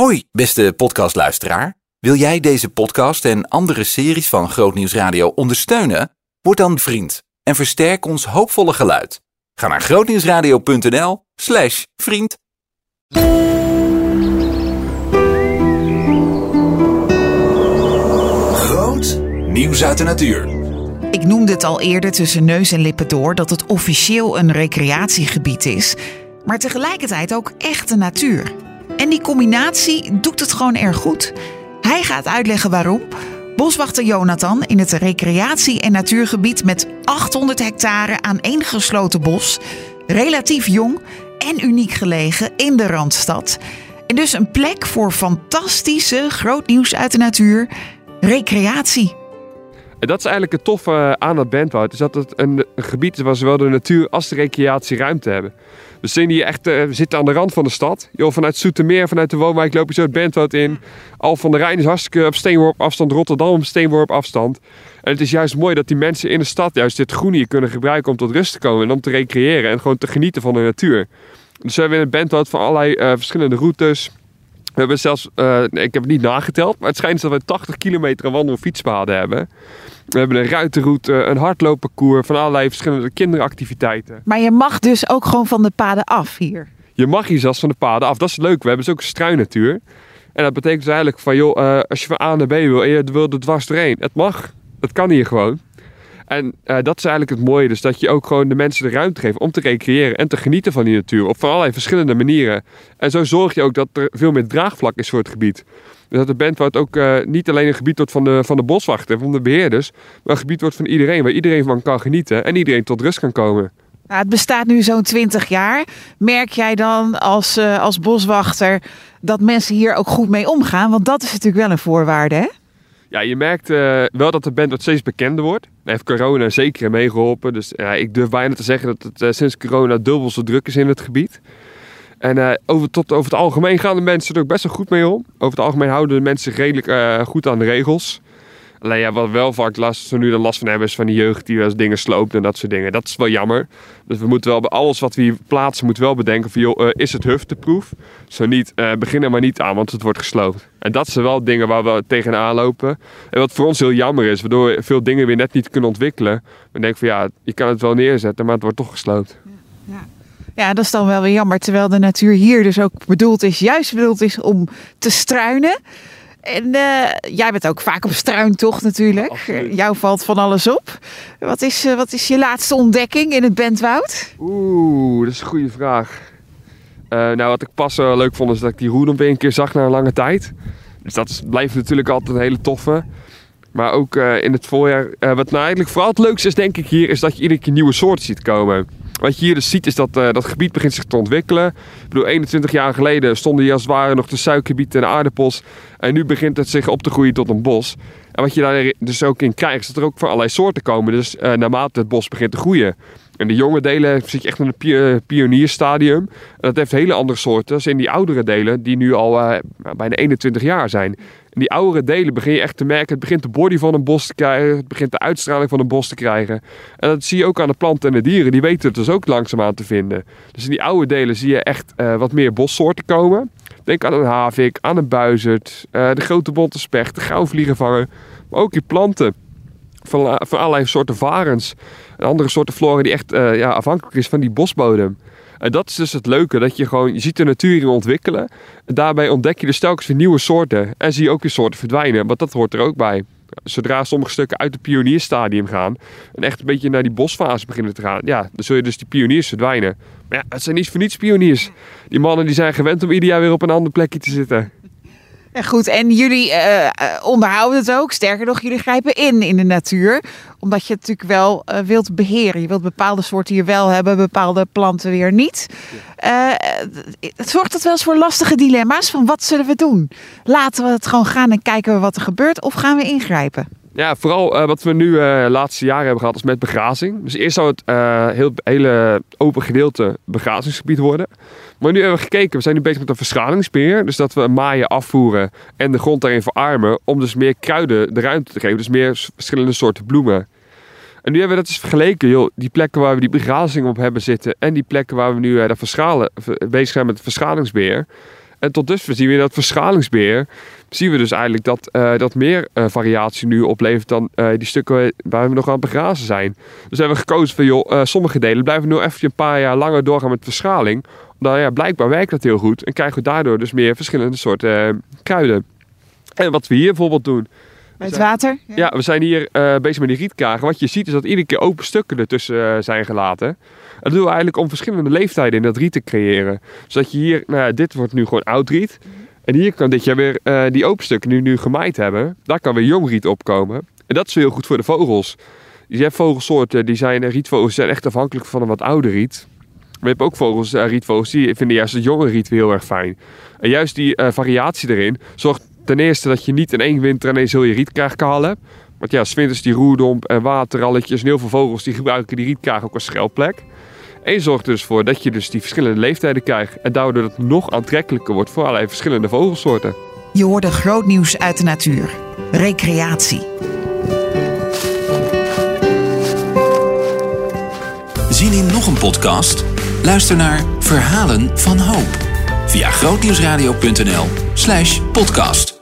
Hoi, beste podcastluisteraar. Wil jij deze podcast en andere series van Grootnieuws Radio ondersteunen? Word dan vriend en versterk ons hoopvolle geluid. Ga naar grootnieuwsradio.nl slash vriend. Groot nieuws uit de natuur. Ik noemde het al eerder tussen neus en lippen door dat het officieel een recreatiegebied is, maar tegelijkertijd ook echte natuur. En die combinatie doet het gewoon erg goed. Hij gaat uitleggen waarom. Boswachter Jonathan in het recreatie- en natuurgebied met 800 hectare aan één gesloten bos, relatief jong en uniek gelegen in de Randstad. En dus een plek voor fantastische groot nieuws uit de natuur, recreatie. En dat is eigenlijk het toffe aan het Bentwoud. Is dat het een, gebied is waar zowel de natuur als de recreatie ruimte hebben. We zien hier echt, uh, we zitten aan de rand van de stad. Joh, vanuit Soetermeer, vanuit de woonwijk loop je zo het Bentwoud in. Al van de Rijn is hartstikke op steenworp afstand. Rotterdam op steenworp afstand. En het is juist mooi dat die mensen in de stad juist dit groen hier kunnen gebruiken om tot rust te komen. En om te recreëren en gewoon te genieten van de natuur. Dus we hebben in het Bentwoud van allerlei uh, verschillende routes. We hebben zelfs, uh, ik heb het niet nageteld, maar het schijnt dat we 80 kilometer wandel- en fietspaden hebben. We hebben een ruitenroute, een hardloopparcours van allerlei verschillende kinderactiviteiten. Maar je mag dus ook gewoon van de paden af hier. Je mag hier zelfs van de paden af. Dat is leuk. We hebben dus ook een struinnatuur. En dat betekent dus eigenlijk van, joh, uh, als je van A naar B wil en je wil er dwars doorheen. Het mag. Het kan hier gewoon. En uh, dat is eigenlijk het mooie. Dus dat je ook gewoon de mensen de ruimte geeft om te recreëren en te genieten van die natuur. Op allerlei verschillende manieren. En zo zorg je ook dat er veel meer draagvlak is voor het gebied. Dus dat de Bentwoud ook uh, niet alleen een gebied wordt van de, van de boswachter, van de beheerders. Maar een gebied wordt van iedereen. Waar iedereen van kan genieten en iedereen tot rust kan komen. Nou, het bestaat nu zo'n 20 jaar. Merk jij dan als, uh, als boswachter dat mensen hier ook goed mee omgaan? Want dat is natuurlijk wel een voorwaarde, hè? Ja, je merkt uh, wel dat de band wat steeds bekender wordt. Daar heeft corona zeker mee geholpen. Dus ik durf bijna te zeggen dat het uh, sinds corona dubbel zo druk is in het gebied. En uh, over, tot, over het algemeen gaan de mensen er ook best wel goed mee om. Over het algemeen houden de mensen redelijk goed aan de regels. Alleen ja, wat wel vaak last, zo nu dan last van hebben is van die jeugd die wel eens dingen sloopt en dat soort dingen. Dat is wel jammer. Dus we moeten wel bij alles wat we hier plaatsen, moeten wel bedenken van joh, uh, is het hufteproef? Zo niet, uh, begin er maar niet aan, want het wordt gesloopt. En dat zijn wel dingen waar we tegenaan lopen. En wat voor ons heel jammer is, waardoor we veel dingen weer net niet kunnen ontwikkelen. We denken van ja, je kan het wel neerzetten, maar het wordt toch gesloopt. Ja. Ja, dat is dan wel weer jammer. Terwijl de natuur hier dus ook bedoeld is, juist bedoeld is om te struinen. En uh, jij bent ook vaak op struintocht natuurlijk. Absoluut. Jou valt van alles op. Wat is, uh, wat is je laatste ontdekking in het Bentwoud? Oeh, dat is een goede vraag. Uh, nou, wat ik pas leuk vond is dat ik die roedom weer een keer zag na een lange tijd. Dus dat is, blijft natuurlijk altijd een hele toffe. Maar ook in het voorjaar. wat nou eigenlijk vooral het leukste is, denk ik, hier, is dat je iedere keer nieuwe soorten ziet komen. Wat je hier dus ziet is dat uh, dat gebied begint zich te ontwikkelen. Ik bedoel, 21 jaar geleden stonden hier als het ware nog de suikerbieten en aardappels. En nu begint het zich op te groeien tot een bos. En wat je daar dus ook in krijgt, is dat er ook van allerlei soorten komen. Dus uh, naarmate het bos begint te groeien. In de jonge delen zit je echt in een pionierstadium. En dat heeft hele andere soorten als in die oudere delen, die nu al uh, bijna 21 jaar zijn. In die oudere delen begin je echt te merken, het begint de body van een bos te krijgen, het begint de uitstraling van een bos te krijgen. En dat zie je ook aan de planten en de dieren, die weten het dus ook langzaamaan te vinden. Dus in die oude delen zie je echt uh, wat meer bossoorten komen. Denk aan een havik, aan een buizerd, uh, de grote bonte specht, de gauwvliegenvanger, maar ook die planten. Van, van allerlei soorten varens en andere soorten flora die echt ja, afhankelijk is van die bosbodem. En dat is dus het leuke, dat je gewoon, je ziet de natuur hier ontwikkelen. En daarbij ontdek je dus telkens weer nieuwe soorten. En zie je ook weer soorten verdwijnen, want dat hoort er ook bij. Zodra sommige stukken uit het pionierstadium gaan en echt een beetje naar die bosfase beginnen te gaan, ja, dan zul je dus die pioniers verdwijnen. Maar ja, het zijn niet voor niets pioniers. Die mannen die zijn gewend om ieder jaar weer op een ander plekje te zitten. Ja, goed, en jullie uh, onderhouden het ook. Sterker nog, jullie grijpen in in de natuur. Omdat je het natuurlijk wel uh, wilt beheren. Je wilt bepaalde soorten hier wel hebben, bepaalde planten weer niet. Het zorgt dat wel eens voor lastige dilemma's. Van wat zullen we doen? Laten we het gewoon gaan en kijken we wat er gebeurt? Of gaan we ingrijpen? Ja, vooral uh, wat we nu uh, laatste jaren hebben gehad is met begrazing. Dus eerst zou het uh, heel, hele open gedeelte begrazingsgebied worden. Maar nu hebben we gekeken, we zijn nu bezig met een verschalingsbeheer. Dus dat we maaien afvoeren en de grond daarin verarmen. Om dus meer kruiden de ruimte te geven. Dus meer verschillende soorten bloemen. En nu hebben we dat eens vergeleken. Joh, die plekken waar we die begrazing op hebben zitten. En die plekken waar we nu uh, verschalen, bezig zijn met het verschalingsbeheer. En tot dusver zien we in dat verschalingsbeheer, zien we dus eigenlijk dat, uh, dat meer uh, variatie nu oplevert dan uh, die stukken waar we nog aan het begrazen zijn. Dus hebben we gekozen van, joh, sommige delen blijven nu even een paar jaar langer doorgaan met verschaling. Nou ja, blijkbaar werkt dat heel goed en krijgen we daardoor dus meer verschillende soorten kruiden. En wat we hier bijvoorbeeld doen, bij het water? Ja. ja, we zijn hier uh, bezig met die rietkagen. Wat je ziet is dat iedere keer open stukken ertussen uh, zijn gelaten. En dat doen we eigenlijk om verschillende leeftijden in dat riet te creëren. Zodat je hier, nou ja, dit wordt nu gewoon oud riet. En hier kan dit jaar weer uh, die open stukken nu, nu gemaaid hebben. Daar kan weer jong riet opkomen. En dat is heel goed voor de vogels. Je hebt vogelsoorten, die zijn, rietvogels zijn echt afhankelijk van een wat ouder riet. Maar je hebt ook vogels, rietvogels, die vinden juist het jonge riet weer heel erg fijn. En juist die variatie erin zorgt ten eerste dat je niet in één winter ineens heel je rietkaag kan hebt. Want ja, zwinters die roerdomp en waterralletjes en heel veel vogels die gebruiken die rietkaag ook als schuilplek. En je zorgt er dus voor dat je dus die verschillende leeftijden krijgt. En daardoor dat het nog aantrekkelijker wordt voor allerlei verschillende vogelsoorten. Je hoorde groot nieuws uit de natuur. Recreatie. Zien in nog een podcast? Luister naar Verhalen van Hoop via grootnieuwsradio.nl slash podcast.